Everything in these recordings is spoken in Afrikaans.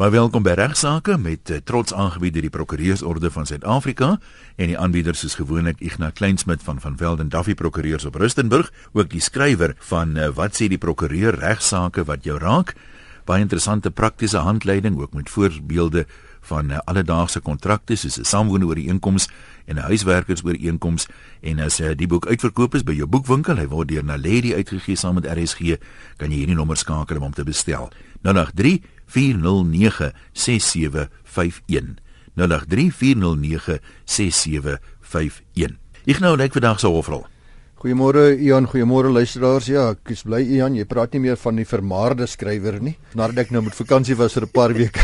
Maar welkom by regsaake met uh, trots aangebied deur die Prokureursorde van Suid-Afrika en die aanbieders is gewoonlik Ignas Kleinsmid van van Velden Duffy Prokureurs op Rustenburg, ook die skrywer van uh, wat sê die prokureur regsaake wat jou raak. Baie interessante praktiese handleiding ook met voorbeelde van uh, alledaagse kontrakte soos 'n saamwoonooreenkoms en 'n huiswerkersooreenkoms en as die boek uitverkoop is by jou boekwinkel, hy word deur Naledi uitgegee saam met RSG, kan jy hierdie nommer skakel om hom te bestel. 083 409 6751 083 409 Ek nou net vandag se hofrol. Goeiemôre Ian, goeiemôre luisteraars. Ja, ek is bly Ian, jy praat nie meer van die vermaarde skrywer nie. Nadat ek nou met vakansie was vir 'n paar weke.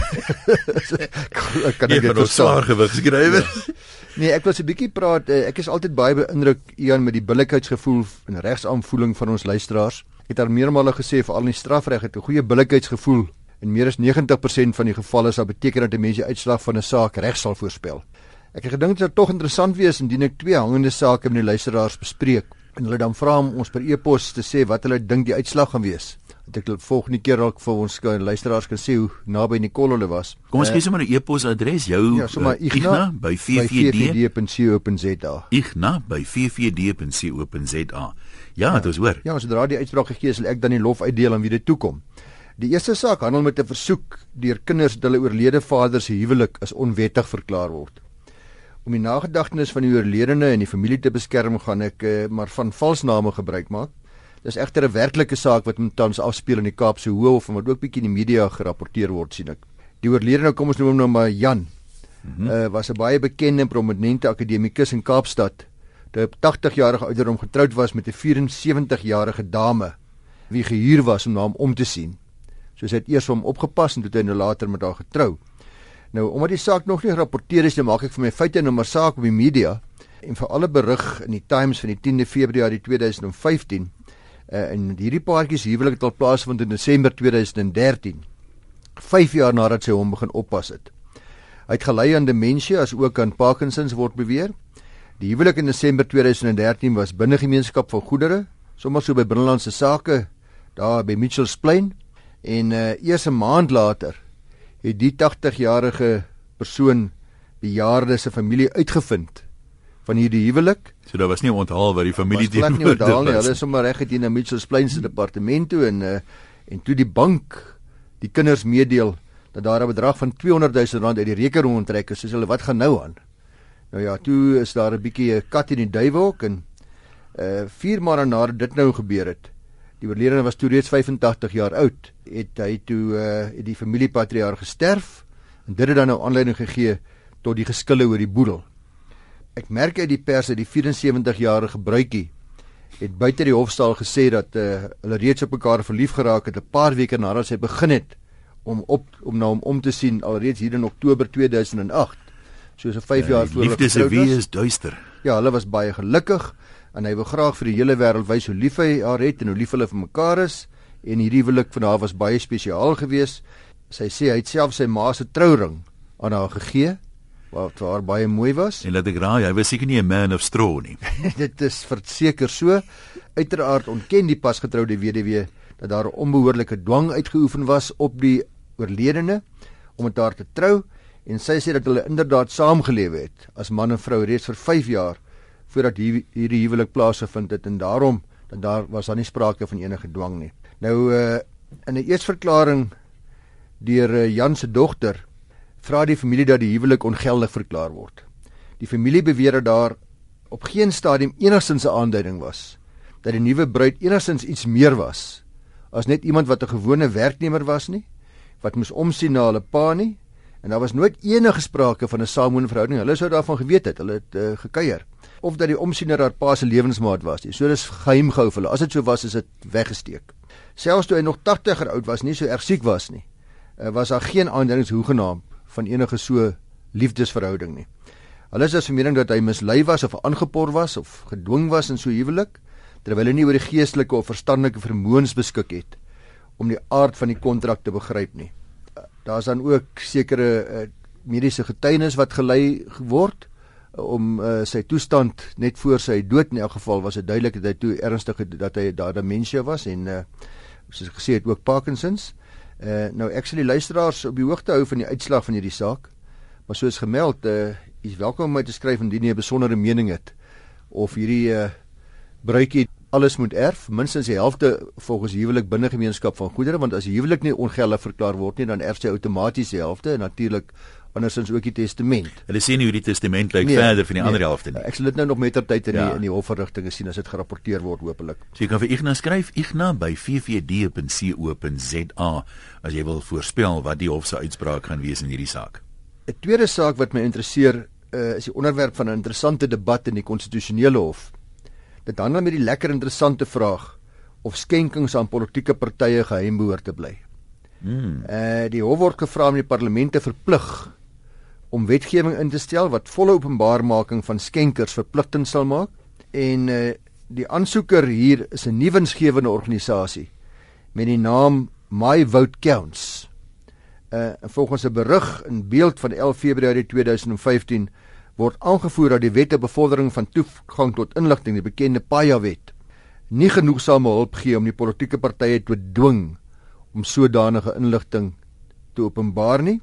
kan ek dit swaar gewig skrywer? Ja. Nee, ek wil 'n bietjie praat. Eh, ek is altyd baie beïndruk Ian met die billikheidsgevoel en regsaanvoeling van ons luisteraars. Ek het al meermale gesê vir al die strafreg het 'n goeie billikheidsgevoel In meer as 90% van die gevalle sal beteken dat 'n mens die uitslag van 'n saak reg sal voorspel. Ek het gedink dit sou tog interessant wees indien ek twee hangende sake met die luisteraars bespreek en hulle dan vra om ons per e-pos te sê wat hulle dink die uitslag gaan wees. Dat ek volgende keer dalk vir ons luisteraars kan sê hoe naby Nicole hulle was. Kom ons gee sommer 'n e-pos adres jou ja, sommer uh, igna by ffd.co.za. igna by ffd.co.za. Ja, ja, dit is hoor. Ja, sodra die uitspraak gegee is, sal ek dan die lof uitdeel aan wie dit toe kom. Die eerste saak handel met 'n versoek deur kinders dat hulle oorlede vader se huwelik as onwettig verklaar word. Om die nagedagtenis van die oorledene en die familie te beskerm, gaan ek uh, maar van valsname gebruik maak. Dis egter 'n werklike saak wat met tans afspeel in die Kaapse Hof en wat ook bietjie in die media gerapporteer word sien ek. Die oorledene kom ons noem hom nou maar Jan. Mm -hmm. uh, was 'n baie bekende en prominente akademikus in Kaapstad. Hy op 80 jarige ouderdom getroud was met 'n 74 jarige dame wie gehuur was om na hom om te sien soos hy het eers hom opgepas en toe hy nou later met haar getrou. Nou omdat die saak nog nie gerapporteer is, maak ek vir my feite nou maar saak op die media en vir alle berig in die Times van die 10de Februarie 2015 uh, en hierdie paartjie se huwelik het al plaasvind in Desember 2013. 5 jaar nadat sy hom begin oppas het. Hy het gelei aan demensie as ook aan Parkinsons word beweer. Die huwelik in Desember 2013 was binne gemeenskap van goedere, sommer so by binnelandse sake daar by Mitchells Plain En uh eers 'n maand later het die 80-jarige persoon bejaarde se familie uitgevind van hierdie huwelik. So daar was nie onthaal wat die familie doen nie. Onthaal nie. Hulle is sommer reg het hier na Mitchells Plain se departement toe en uh en toe die bank die kinders meedeel dat daar 'n bedrag van 200 000 rand uit die rekening onttrek is. Soos hulle wat gaan nou aan? Nou ja, toe is daar 'n bietjie 'n kat in die duiwelhok en uh 4 maande nadat dit nou gebeur het, Die oorledene was toe reeds 85 jaar oud. Het hy toe uh die familiepatriarg gesterf en dit het dan nou aanleiding gegee tot die geskille oor die boedel. Ek merk uit die pers dat die 74-jarige bruidjie het buite die hofsaal gesê dat uh hulle reeds op mekaar verlief geraak het 'n paar weke nadat sy begin het om op om na hom om te sien alreeds hier in Oktober 2008. So so 5 ja, jaar voor. Liefde se wie is duister. Ja, hulle was baie gelukkig en hy wil graag vir die hele wêreld wys hoe lief hy haar het en hoe lief hulle vir mekaar is en hierdie huwelik van haar was baie spesiaal geweest. Sy sê hy het self sy ma se trouring aan haar gegee wat haar baie mooi was. En laat ek raai, hy was seker nie 'n man of straw nie. Dit is verseker so. Uiteraard ontken die pasgetroude weduwee dat daar 'n onbehoorlike dwang uitgeoefen was op die oorledene om met haar te trou en sy sê dat hulle inderdaad saamgelewe het as man en vrou reeds vir 5 jaar voordat hierdie huwelik plaasgevind het en daarom dat daar was daar nie sprake van enige dwang nie. Nou uh in 'n eersverklaring deur uh, Jan se dogter vra die familie dat die huwelik ongeldig verklaar word. Die familie beweer dat daar op geen stadium enigsins 'n aanduiding was dat die nuwe bruid enigsins iets meer was as net iemand wat 'n gewone werknemer was nie, wat moes omsien na hulle pa nie en daar was nooit enige sprake van 'n saamwoonverhouding. Hulle sou daarvan geweet het. Hulle het uh, gekuier of dat die omsiener haar pa se lewensmaat was nie. So dis geheim gehou vir hulle. As dit so was, is dit weggesteek. Selfs toe hy nog 80 jaar oud was, nie so erg siek was nie, uh, was daar geen aanduidings hoegenaamd van enige so liefdesverhouding nie. Hulle is as vermoeding dat hy mislei was of aangepor was of gedwing was in so huwelik terwyl hy nie oor die geestelike of verstandelike vermoëns beskik het om die aard van die kontrak te begryp nie. Daar's dan ook sekere uh, mediese getuienis wat gelei word om uh, sy toestand net voor sy dood in elk geval was dit duidelik dat hy toe ernstig dat hy daar demensie was en uh, soos gesê het ook Parkinsons Uh nou ek sal die luisteraars op die hoogte hou van die uitslag van hierdie saak. Maar soos gemeld, uh is welkom om my te skryf indien jy 'n besondere mening het of hierdie uh bruikie alles moet erf, minstens die helfte volgens huwelik binne gemeenskap van goedere, want as die huwelik nie ongeldig verklaar word nie, dan erf sy outomaties die helfte en natuurlik andersins ook die testament. Hulle sien hoe die testament lyk nee, verder van die nee, ander helfte nie. Ek sal dit nou nog met ter tyd in ja. die in die hofverrigtinge sien as dit gerapporteer word hopelik. So jy kan vir Ignas skryf Igna by ffd.co.za as jy wil voorspel wat die hof se uitspraak gaan wees in hierdie saak. 'n Tweede saak wat my interesseer uh, is die onderwerp van 'n interessante debat in die konstitusionele hof. Dit handel met die lekker interessante vraag of skenkings aan politieke partye geheim behoort te bly. Hmm. Uh die hof word gevra om die parlement te verplig om wetgewing in te stel wat volle openbaarmaking van skenkers verpligtend sal maak en uh, die aansoeker hier is 'n nuwensgewende organisasie met die naam My Vote Counts. Uh volgens 'n berig in beeld van 11 Februarie 2015 word aangevoer dat die wet te bevordering van toegang tot inligting, die bekende PAYA wet, nie genoegsame hulp gee om die politieke partye te dwing om sodanige inligting te openbaar nie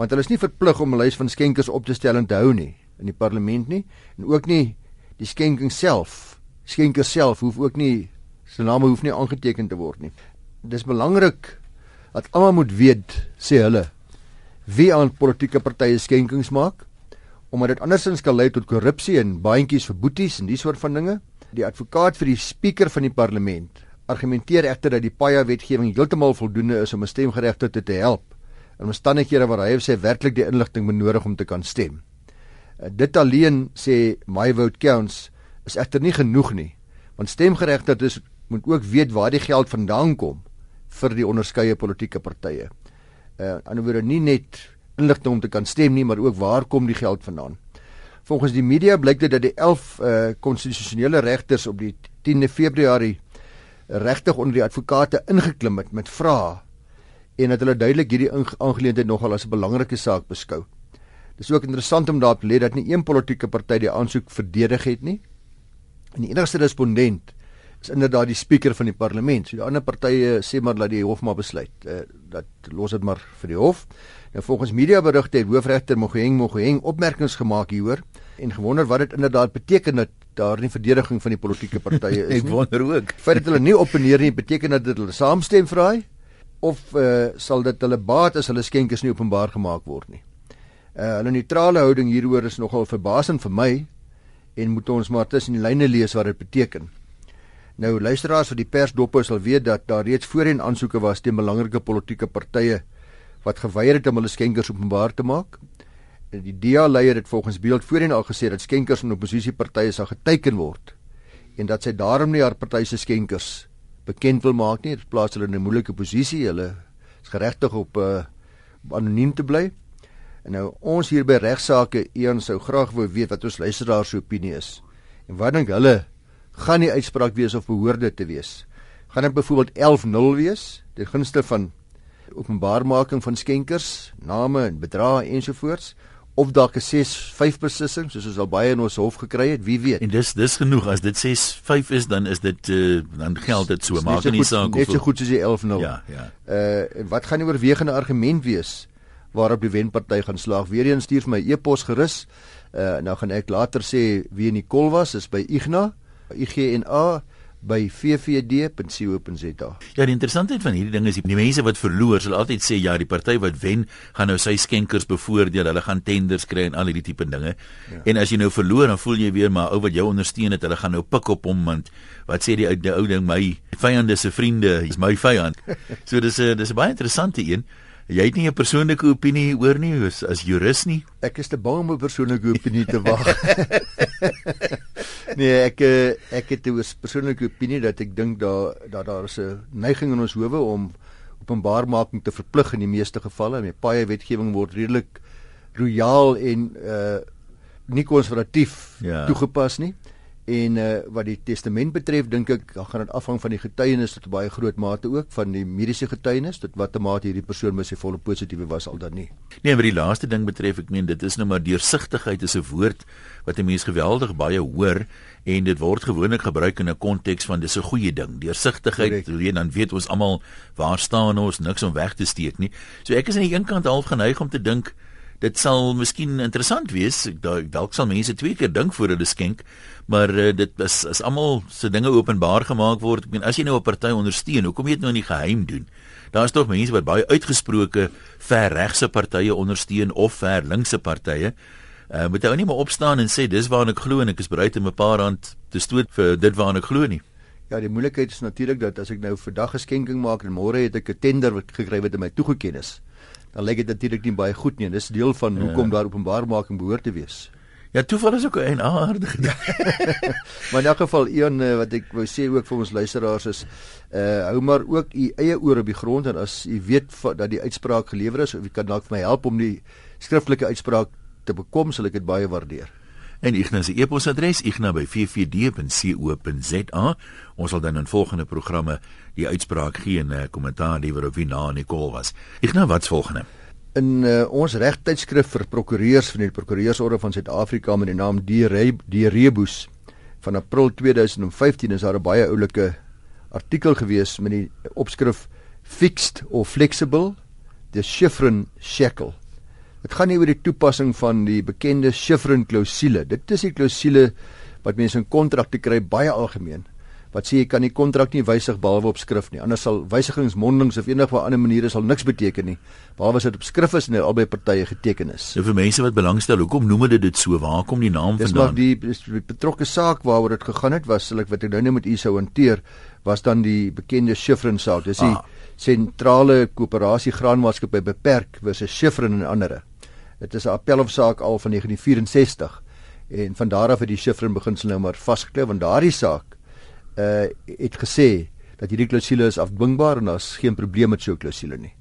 want hulle is nie verplig om 'n lys van skenkers op te stel en te hou nie in die parlement nie en ook nie die skenking self skenker self hoef ook nie sy naam hoef nie aangeteken te word nie. Dis belangrik dat almal moet weet sê hulle wie aan politieke partye skenkings maak omdat dit andersins kan lei tot korrupsie en baantjies vir boeties en die soort van dinge die advokaat vir die spreker van die parlement argumenteer egter dat die PAYA wetgewing heeltemal voldoende is om 'n stemgeregtigde te help in omstandighede waar hy of sy werklik die inligting benodig om te kan stem. Uh, dit alleen sê my vote counts is egter nie genoeg nie, want stemgeregtigdes moet ook weet waar die geld vandaan kom vir die onderskeie politieke partye. Uh anderswoorde nie net inligting om te kan stem nie, maar ook waar kom die geld vandaan? Volgens die media blyk dit dat die 11 uh konstitusionele regters op die 10de Februarie regtig onder die advokate ingeklim het met vrae en dat hulle duidelik hierdie aangeleentheid nogal as 'n belangrike saak beskou. Dis ook interessant om daarop te let dat nie een politieke party die aansoek verdedig het nie. En die enigste respondent is inderdaad die spreker van die parlement. So die ander partye sê maar dat die hof maar besluit. Uh, dat los dit maar vir die hof. Nou volgens mediaberigte het hoofregter Mogoeng Mogoeng opmerkings gemaak hieroor en gewonder wat dit inderdaad beteken dat daar nie verdediging van die politieke partye is nie. Ek wonder ook. Feit dat hulle nie opneer nie beteken dat hulle saamstem hy of uh, sal dit hulle baat as hulle skenkers nie openbaar gemaak word nie. Uh hulle neutrale houding hieroor is nogal verbasend vir my en moet ons maar tussen die lyne lees wat dit beteken. Nou luisteraars vir die persdoppe sal weet dat daar reeds voorheen aansoeke was teen belangrike politieke partye wat geweier het om hulle skenkers openbaar te maak. Die DA leier het volgens beeld voorheen al gesê dat skenkers in oppositiepartye sal geteken word en dat sy daarom nie haar party se skenkers bekend wil maak nie. Dit plaas hulle in 'n moeilike posisie. Hulle is geregtig op uh anoniem te bly. En nou ons hier by regsaake, een sou graag wou weet wat ons luisteraars se opinie is. En wat dink hulle gaan die uitspraak wees of behoort dit te wees? Gaan dit byvoorbeeld 11-0 wees ten gunste van openbaarmaking van skenkers, name en bedrae ensovoorts? of dalk 'n 6-5 beslissing soos ons al baie in ons hof gekry het, wie weet. En dis dis genoeg as dit 6-5 is dan is dit uh, dan geld dit so, maak nie saak of net so goed soos die 11-0. Ja, ja. Uh wat gaan die oorwegende argument wees waarop die wenparty gaan slaag? Weereens stuur vir my e-pos gerus. Uh nou gaan ek later sê wie in die kol was, is by Igna, IGNA by vvd.co.za. Ja, die interessantheid van hierdie ding is die mense wat verloor sal altyd sê ja, die party wat wen gaan nou sy skenkers bevoordeel, hulle gaan tenders kry en al hierdie tipe dinge. Ja. En as jy nou verloor, dan voel jy weer maar ou wat jou ondersteun het, hulle gaan nou pik op hom want wat sê die ou die ou ding my vyande se vriende is my vyand. so dis 'n dis 'n baie interessante een. Jy het nie 'n persoonlike opinie oor nie as, as jurist nie. Ek is te bang om 'n persoonlike opinie te wag. nee, ek eh, ek het 'n persoonlike opinie dat ek dink daar dat daar is 'n neiging in ons howe om openbaarmaking te verplig in die meeste gevalle. Met baie wetgewing word redelik royaal en uh nie konservatief ja. toegepas nie. En uh wat die testament betref, dink ek dan gaan dit afhang van die getuienis tot baie groot mate ook van die mediese getuienis tot watter mate hierdie persoon mis sy volle positiewe was al dan nie. Nee, maar die laaste ding betref, ek meen dit is nou maar deursigtigheid is 'n woord wat 'n mens geweldig baie hoor en dit word gewoonlik gebruik in 'n konteks van dis 'n goeie ding. Deursigtigheid, alleen dan weet ons almal waar staan ons, niks om weg te steek nie. So ek is aan die een kant half geneig om te dink dit sal miskien interessant wees. Dalk sal mense twee keer dink voor hulle skenk, maar uh, dit is as almal se dinge openbaar gemaak word. Ek meen as jy nou 'n party ondersteun, hoekom jy dit nou in die geheim doen? Daar's tog mense wat baie uitgesproke ver regse partye ondersteun of ver linkse partye. Uh, moet ou nie maar opstaan en sê dis waarna ek glo en ek is bereid om 'n paar rand te stoot vir dit waarna ek glo nie. Ja, die moeilikheid is natuurlik dat as ek nou vandag 'n skenking maak en môre het ek 'n tender gekry wat in my toegeken is dan lyk dit natuurlik nie baie goed nie. Dis deel van ja. hoekom daar openbaarmaking behoort te wees. Ja, toeval is ook 'n aardige. maar in elk geval een uh, wat ek wou sê ook vir ons luisteraars is uh hou maar ook u eie oor op die grond en as u weet dat die uitspraak gelewer is of u kan dalk vir my help om die skriftelike uitspraak te bekom, sal ek dit baie waardeer en Ignas se e-posadres igna@ffd.co.za. Ons sal dan in volgende programme die uitspraak gee en 'n uh, kommentaar lewer op wie na Nicole was. Igna, wat's volgende? In uh, ons regtydskrif vir prokureurs van die Prokureursorde van Suid-Afrika met die naam Re Die Rebus van April 2015 is daar 'n baie oulike artikel gewees met die opskrif Fixed or Flexible the Chiffren Shackle. Dit gaan nie oor die toepassing van die bekende Chiffren klousule. Dit is die klousule wat mense in kontrakte kry baie algemeen. Wat sê jy kan die kontrak nie wysig behalwe op skrif nie. Anders sal wysigings mondelings of enige ander maniere sal niks beteken nie. Behalwe as dit op skrif is en albei partye geteken is. Nou vir mense wat belangstel, hoekom noem hulle dit so? Waar kom die naam dis vandaan? Dis maar die, die betrokke saak waaroor dit gegaan het, was sal ek wat ek nou net met u sou hanteer, was dan die bekende Chiffren saak. Dis die ah. sentrale koöperasie graanmaatskappy beperk versus Chiffren en ander. Dit is 'n appelhofsaak al van 1964 en van daar af het die Schiffrin beginsel nou maar vasgeklou want daardie saak uh het gesê dat hierdie klousule is afdwingbaar en daar's geen probleem met so 'n klousule nie.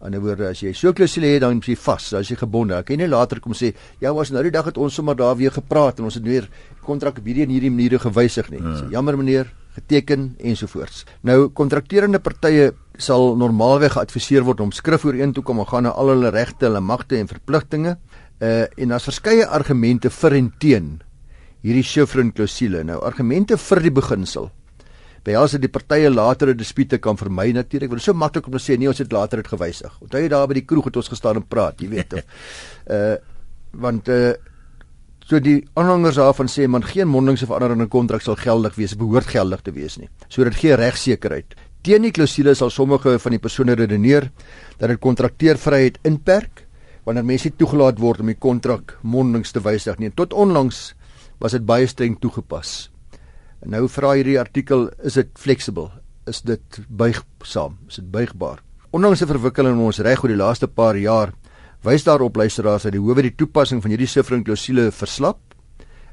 Aan die ander woorde as jy so 'n klousule het dan is jy vas, dan is jy gebonde. Ek kan nie later kom sê ja, was nou die dag het ons sommer daar weer gepraat en ons het weer kontrak op hierdie en hierdie maniere gewysig nie. Ja. So, jammer meneer, geteken ensovoorts. Nou kontrakterende partye sal normaalweg geadviseer word om skrifooreen toe kom en gaan na al hulle regte, hulle magte en verpligtinge. Uh en daar's verskeie argumente vir en teen hierdie Chiffrin klousule. Nou argumente vir die beginsel. Behels dit die partye latere dispute kan vermy natuurlik. Want dit is so maklik om te sê nee, ons het later dit gewysig. Onthou jy daar by die kroeg het ons gestaan en praat, jy weet of uh want uh So die aanhangers daarvan sê man geen mondelingse verandering in kontrak sal geldig wees, behoort geldig te wees nie. So dit gee regsekerheid. Teen die klousule sal sommige van die persone redeneer dat dit kontrakteervryheid inperk wanneer mense toegelaat word om die kontrak mondelings te wysig nie. Tot onlangs was dit baie streng toegepas. En nou vra hierdie artikel, is dit flexible? Is dit buigsaam? Is dit buigbaar? Ondanks 'n verwikkeling in ons reg oor die laaste paar jaar wys daarop luisteraars dat die howe die toepassing van hierdie siffering klousule verslap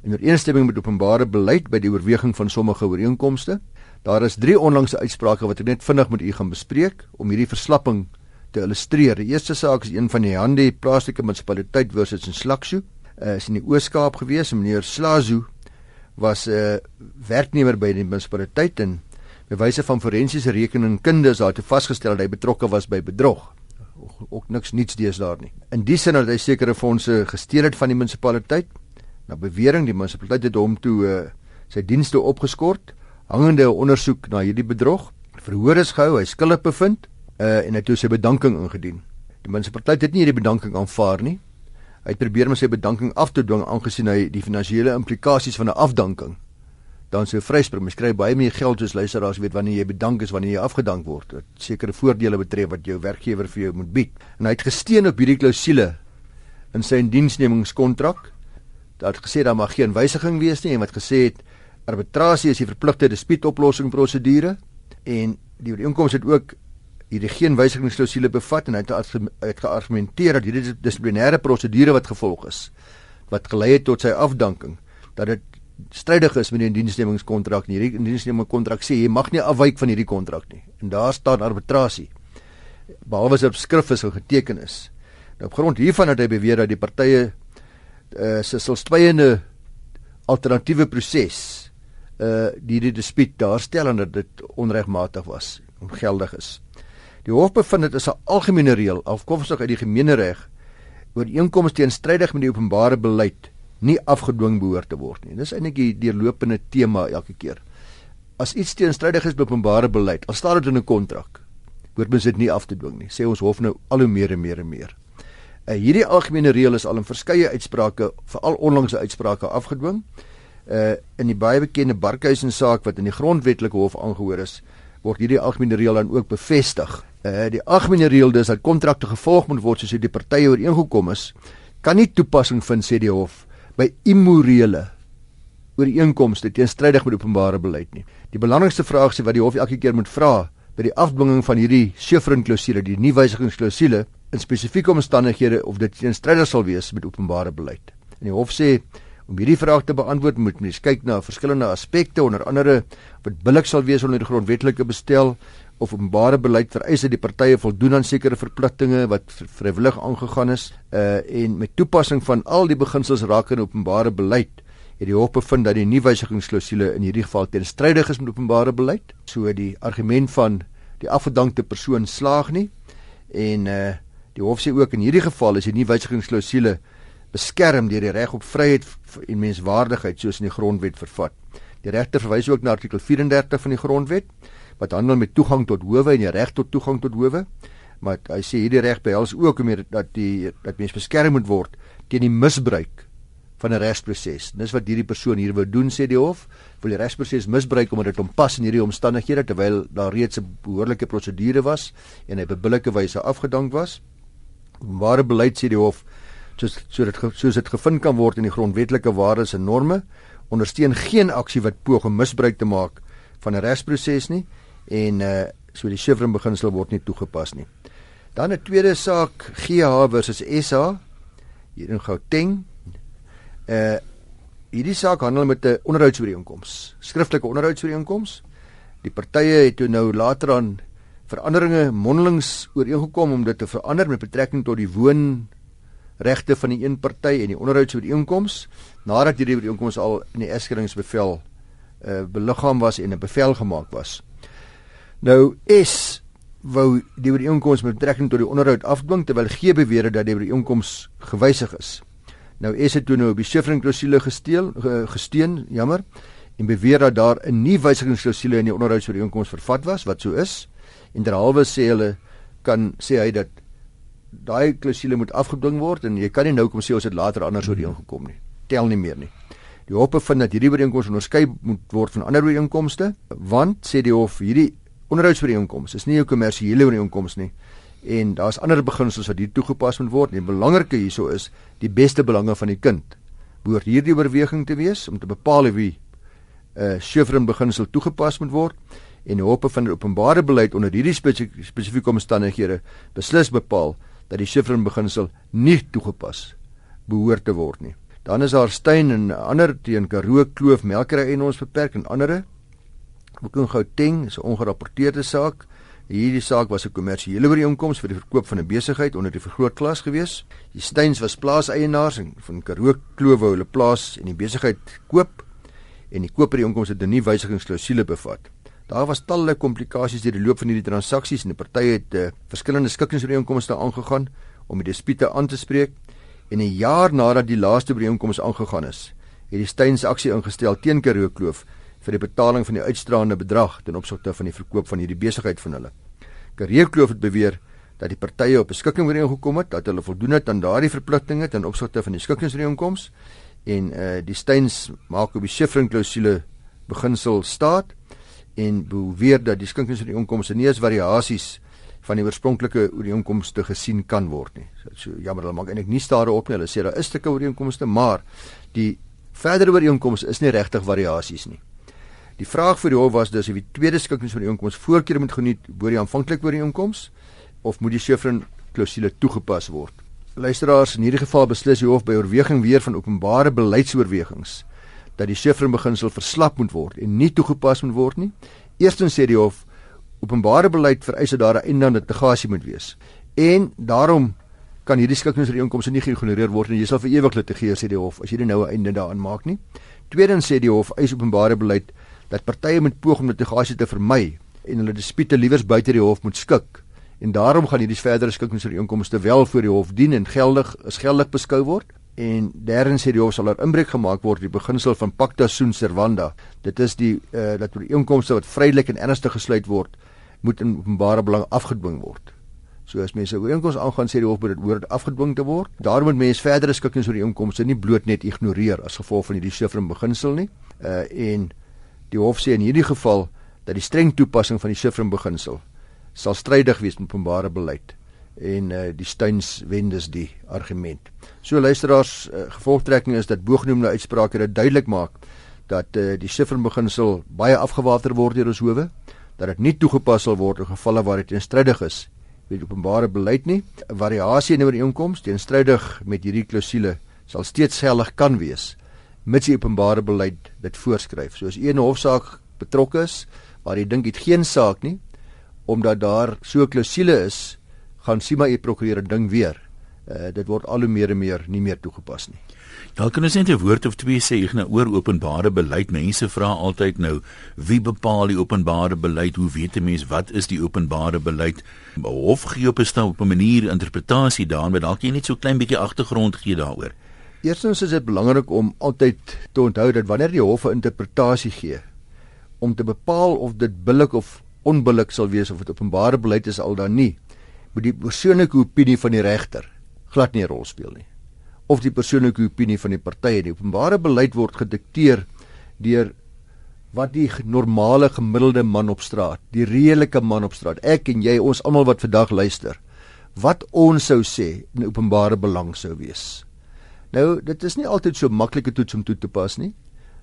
in ooreenstemming met openbare beleid by die oorweging van sommige ooreenkomste. Daar is drie onlangse uitsprake wat ek net vinnig met u gaan bespreek om hierdie verslapping te illustreer. Die eerste saak is een van die Hande plaaslike munisipaliteit versus in Slaksu. Uh, is in die Oos-Kaap gewees. Meneer Slazu was 'n uh, werknemer by die munisipaliteit en bewyse van forensiese rekeningkunde is daar te vasgestel dat hy betrokke was by bedrog ook niks niets dees daar nie. In die sin dat hy sekere fondse gesteel het van die munisipaliteit. Na bewering die munisipaliteit het hom toe uh, sy dienste opgeskort, hangende ondersoek na hierdie bedrog. Verhoor is gehou, hy skuldig bevind uh, en hy het sy bedanking ingedien. Die munisipaliteit het nie hierdie bedanking aanvaar nie. Hy het probeer om sy bedanking af te dwing aangesien hy die finansiële implikasies van 'n afdanking dan sou vryspring. Mens kry baie meer geld soos luisteraars weet wanneer jy bedank is wanneer jy afgedank word. Dit sekere voordele betref wat jou werkgewer vir jou moet bied. En hy het gesteun op hierdie klousule in sy diensnemingskontrak. Dat gesê daar mag geen wysiging wees nie en wat gesê het arbitrasie is die verpligte dispuutoplossing prosedure en die ooreenkoms het ook hierdie geen wysigingsklausule bevat en hy het, het geargumenteer dat hierdie dissiplinêre prosedure wat gevolg is wat gelei het tot sy afdanking dat dit strydig is met die diensnemingskontrak nie. Hierdie diensnemingskontrak sê jy mag nie afwyk van hierdie kontrak nie. En daar staan arbitrasie. Behalwe as dit op skrif is of geteken is. Nou op grond hiervan het hy beweer dat die partye uh, se stilswyende alternatiewe proses uh die die dispuut daar stel en dat dit onregmatig was, ongeldig is. Die hof bevind dit is 'n algemene reël afkomstig uit die gemeenereg ooreenkomste teenstrydig met die openbare beleid nie afgedwing behoort te word nie. Dis eintlik die deurlopende tema elke keer. As iets teenstrydig is met openbare beleid, al staan dit in 'n kontrak, hoort mens dit nie af te dwing nie. Sê ons hof nou al hoe meer en meer en meer. Uh, hierdie algemene reël is al in verskeie uitsprake, veral onlangse uitsprake afgedwing. Uh in die baie bekende Barkhuizen saak wat in die grondwetlike hof aangehoor is, word hierdie algemene reël dan ook bevestig. Uh die algemene reël dis dat kontrakte gevolg moet word soos die partye ooreengekom is, kan nie toepassing vind sê die hof by immorele ooreenkomste teenstrydig met openbare beleid nie. Die belangrikste vraag is wat die hof elke keer moet vra by die afdwinging van hierdie Chevron klousule, die nie wysigingsklousule in spesifieke omstandighede of dit teenstrydig sal wees met openbare beleid. En die hof sê om hierdie vraag te beantwoord moet mens kyk na verskillende aspekte onder andere wat billik sal wees onder die grondwetlike bestel of openbare beleid vereis dat die partye voldoen aan sekere verpligtinge wat vrywillig aangegaan is uh en met toepassing van al die beginsels rakende openbare beleid het die hof bevind dat die nuwe wysigingsklousule in hierdie geval teenstrydig is met openbare beleid. So die argument van die afgedankte persoon slaag nie en uh die hof sê ook in hierdie geval is die nuwe wysigingsklousule beskerm deur die reg op vryheid en menswaardigheid soos in die grondwet vervat. Die regter verwys ook na artikel 34 van die grondwet wat handel met toegang tot howe en die reg tot toegang tot howe. Maar hy sê hierdie reg behels ook om dat die dat mens beskerm moet word teen die misbruik van 'n regsproses. Dis wat hierdie persoon hier wou doen sê die hof, wil die regsproses misbruik omdat dit hom pas in hierdie omstandighede terwyl daar reeds 'n behoorlike prosedure was en hy op billike wyse afgedank was. Ware beleid sê die hof soos so dit soos dit gevind kan word in die grondwetlike waardes en norme ondersteun geen aksie wat poog om misbruik te maak van 'n regsproses nie en uh so die Chevron beginsel word nie toegepas nie. Dan 'n tweede saak GH versus SA hier in Gauteng. Uh hierdie saak handel met 'n onderhoudsooreenkoms, skriftelike onderhoudsooreenkoms. Die partye het toe nou later aan veranderinge mondelings ooreengekom om dit te verander met betrekking tot die woon regte van die een party en die onderhoudsooreenkoms nadat hierdie ooreenkoms al in die eskeringsbevel uh, beliggaam was en 'n bevel gemaak was. Nou is wou die ooreenkoms met betrekking tot die onderhoud afdwing terwyl gee beweer dat die ooreenkoms gewysig is. Nou is dit toe nou op die Chevron klousule gesteel gesteen, jammer, en beweer dat daar 'n nuwe wysigingsklousule in die onderhoudsooreenkoms vervat was wat so is. En derhalwe sê hulle kan sê hy dat daai klousule moet afgedwing word en jy kan nie nou kom sê ons het later anders oor die ingekom nie. Tel nie meer nie. Die hof bevind dat hierdie ooreenkoms onderskei moet word van ander ooreenkomste, want sê die hof hierdie onderhoudsooreenkoms is nie 'n kommersiële ooreenkoms nie en daar's ander beginsels wat hier toegepas moet word. Die belangrike hierso is die beste belange van die kind. Behoort hierdie oorweging te wees om te bepaal wie 'n uh, Chevron beginsel toegepas moet word en die hof bevind openbare beleid onder hierdie spesifieke omstandighede beslis bepaal dat die Chevron beginsel nie toegepas behoort te word nie. Dan is daar steun en ander teen Karoo Kloof Melkery en ons beperk en ander. In Gauteng is 'n ongerapporteerde saak. Hierdie saak was 'n kommersiële ooreenkoms vir die verkoop van 'n besigheid onder die vergrootklas gewees. Die Steins was plaaseienaars van Karoo Kloof wou hulle plaas en die besigheid koop en die koopooreenkoms het 'n nuwe wysigingsklausule bevat. Daar was talle komplikasies deur die loop van hierdie transaksies en die partye het uh, verskillende skikkingsooreenkomste aangegaan om die dispute aan te spreek. En 'n jaar nadat die laaste ooreenkoms aangegaan is, het die Steins aksie ingestel teen Karoo Kloof vir die betaling van die uitstraande bedrag ten opsigte van die verkoop van hierdie besigheid van hulle. Karoo Kloof het beweer dat die partye op 'n skikking ooreengekom het dat hulle voldoen het aan daardie verpligtinge ten opsigte van die skikkingsooreenkoms en uh, die Steins maak op die Chevron klousule beginsel staat en beweer dat die skinkingsooreenkomste nie as variasies van die oorspronklike ooreenkomste gesien kan word nie. So, jammer, hulle maak eintlik nie stare op nie. Hulle sê daar is stukke ooreenkomste, maar die verdere ooreenkomste is nie regtig variasies nie. Die vraag vir die hof was dus of die tweede skinkingsooreenkoms voorkeur moet geniet bo die aanvanklike ooreenkoms of moet die Chevron klousule toegepas word. Luisteraars, in hierdie geval beslis die hof by oorweging weer van openbare beleidsoorwegings dat die Chevron beginsel verslap moet word en nie toegepas moet word nie. Eerstens sê die hof openbare beleid vereis dat daar 'n einde aan litigasie moet wees. En daarom kan hierdie skikkingsooreenkomste nie geïgnoreer word en jy sal vir ewig litigeer sê die hof as jy nou 'n einde daaraan maak nie. Tweedens sê die hof eis openbare beleid dat partye moet poog om litigasie te vermy en hulle dispute liewers buite die hof moet skik. En daarom gaan hierdie verdere skikkingsooreenkomste wel voor die hof dien en geldig is geldig beskou word. En derdens sê die hof sal daar inbreuk gemaak word die beginsel van pacta sunt servanda. Dit is die uh, dat ooreenkomste wat vrylik en ernstig gesluit word, moet in openbare belang afgedwing word. So as mense ooreenkomste aangaan sê die hof moet dit hoor afgedwing te word. Daarom moet mense verdere skikkings oor die ooreenkomste nie bloot net ignoreer as gevolg van hierdie Schiffrin beginsel nie. Uh en die hof sê in hierdie geval dat die streng toepassing van die Schiffrin beginsel sal strydig wees met openbare beleid en uh die Steins wendes die argument. So luisteraars uh, gevolgtrekking is dat bogenoemde uitsprake dit duidelik maak dat uh, die Schiffrin beginsel baie afgewater word deur ons howe dat dit nie toegepas sal word in gevalle waar dit teenstrydig is met openbare beleid nie. 'n Variasie in ooreenkomste teenstrydig met hierdie klousule sal steeds geldig kan wees mits die openbare beleid dit voorskryf. So as een hofsaak betrokke is waar jy dink dit geen saak nie omdat daar so 'n klousule is, gaan sien maar u prokureur ding weer. Uh, dit word al hoe meer en meer nie meer toegepas nie. Dalk kan ons net 'n woord of twee sê ek nou oor openbare beleid. Mense vra altyd nou wie bepaal die openbare beleid? Hoe weet 'n mens wat is die openbare beleid? Hof gee op 'n stel op 'n manier interpretasie daarin, maar dalk jy net so klein bietjie agtergrond gee daaroor. Eerstens is dit belangrik om altyd te onthou dat wanneer die hof 'n interpretasie gee om te bepaal of dit billik of onbillik sal wees of dit openbare beleid is al dan nie, moet die persoonlike opinie van die regter glad nie 'n rol speel nie of die persoonlike opinie van die partye. Die openbare beleid word gedikteer deur wat die normale gemiddelde man op straat, die redelike man op straat, ek en jy, ons almal wat vandag luister, wat ons sou sê in openbare belang sou wees. Nou, dit is nie altyd so maklike toets om toe te pas nie.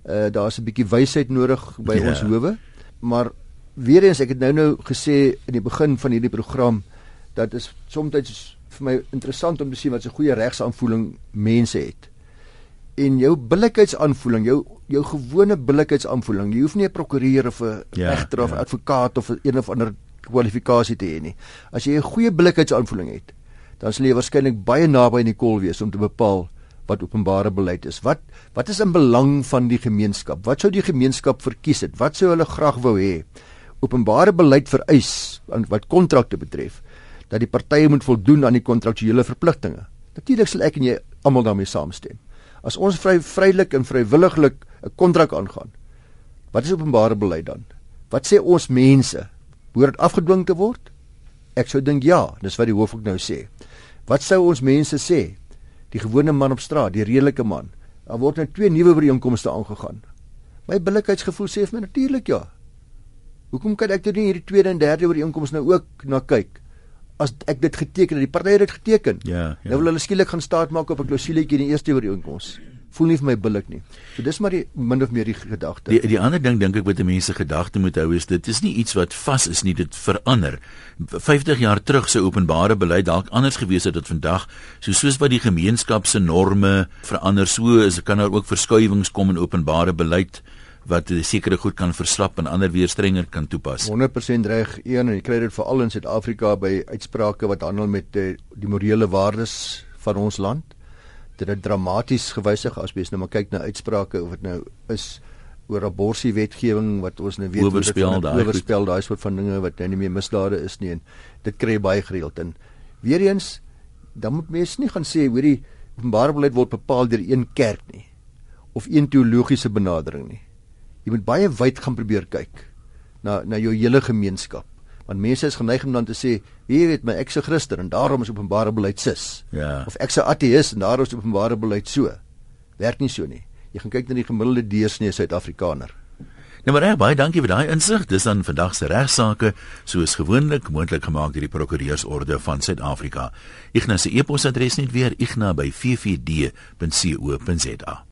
Uh daar's 'n bietjie wysheid nodig by yeah. Ja. ons howe, maar weer eens ek het nou nou gesê in die begin van hierdie program dat is soms vir my interessant om te sien wat 'n goeie regsaanvoeling mense het. En jou billikheidsaanvoeling, jou jou gewone billikheidsaanvoeling, jy hoef nie 'n prokureur of 'n ja, regter of ja. advokaat of een of ander kwalifikasie te hê nie. As jy 'n goeie billikheidsaanvoeling het, dan sal jy waarskynlik baie naby in die kol wees om te bepaal wat openbare beleid is. Wat wat is in belang van die gemeenskap? Wat sou die gemeenskap verkies het? Wat sou hulle graag wou hê? Openbare beleid vereis wat kontrakte betref dat die partye moet voldoen aan die kontraktuele verpligtinge. Natuurlik sal ek en jy almal daarmee saamstem. As ons vry vrylik en vrywilliglik 'n kontrak aangaan, wat is openbare beleid dan? Wat sê ons mense? Behoort dit afgedwing te word? Ek sou dink ja, dis wat die hoof ook nou sê. Wat sou ons mense sê? Die gewone man op straat, die redelike man. Daar word nou twee nuwe ooreenkomste aangegaan. My billikheidsgevoel sê vir my natuurlik ja. Hoekom kan ek dit nie hierdie tweede en derde ooreenkomste nou ook na kyk? As ek dit geteken het, die party het dit geteken. Ja, ja. Nou wil hulle skielik gaan staat maak op 'n klousuletjie in die eerste ooreenkoms. Voel nie vir my billik nie. So dis maar die min of meer die gedagte. Die die ander ding dink ek wat mense gedagte moet hou is dit is nie iets wat vas is nie, dit verander. 50 jaar terug sou openbare beleid dalk anders gewees het as vandag. So soos wat die gemeenskap se norme verander, so is kan daar ook verskuiwings kom in openbare beleid wat sekere goed kan verslap en ander weer strenger kan toepas. 100% reg. Een en jy kry dit veral in Suid-Afrika by uitsprake wat handel met die, die morele waardes van ons land. Dit het dramaties gewysig as mens nou maar kyk na uitsprake of dit nou is oor abortus wetgewing wat ons nou weet oorspel daai oorspel daai soort van dinge wat nou nie meer misdade is nie en dit kry baie gereeld en weer eens dan moet mense nie gaan sê hoorie openbare beleid word bepaal deur een kerk nie of een teologiese benadering nie jy moet baie wyd gaan probeer kyk na na jou hele gemeenskap want mense is geneig om dan te sê wie weet my ek's 'n Christen en daarom is openbare beleid sis ja of ek's 'n ateïs en daarom is openbare beleid so werk nie so nie jy gaan kyk na die gemiddelde deursnee Suid-Afrikaner Nou maar reg, baie dankie vir daai insig. Dis dan vandag se regsaake, soos gewoonlik moontlik gemaak deur die Prokureursorde van Suid-Afrika. Ignas se e-posadres net weer igna@ffd.co.za.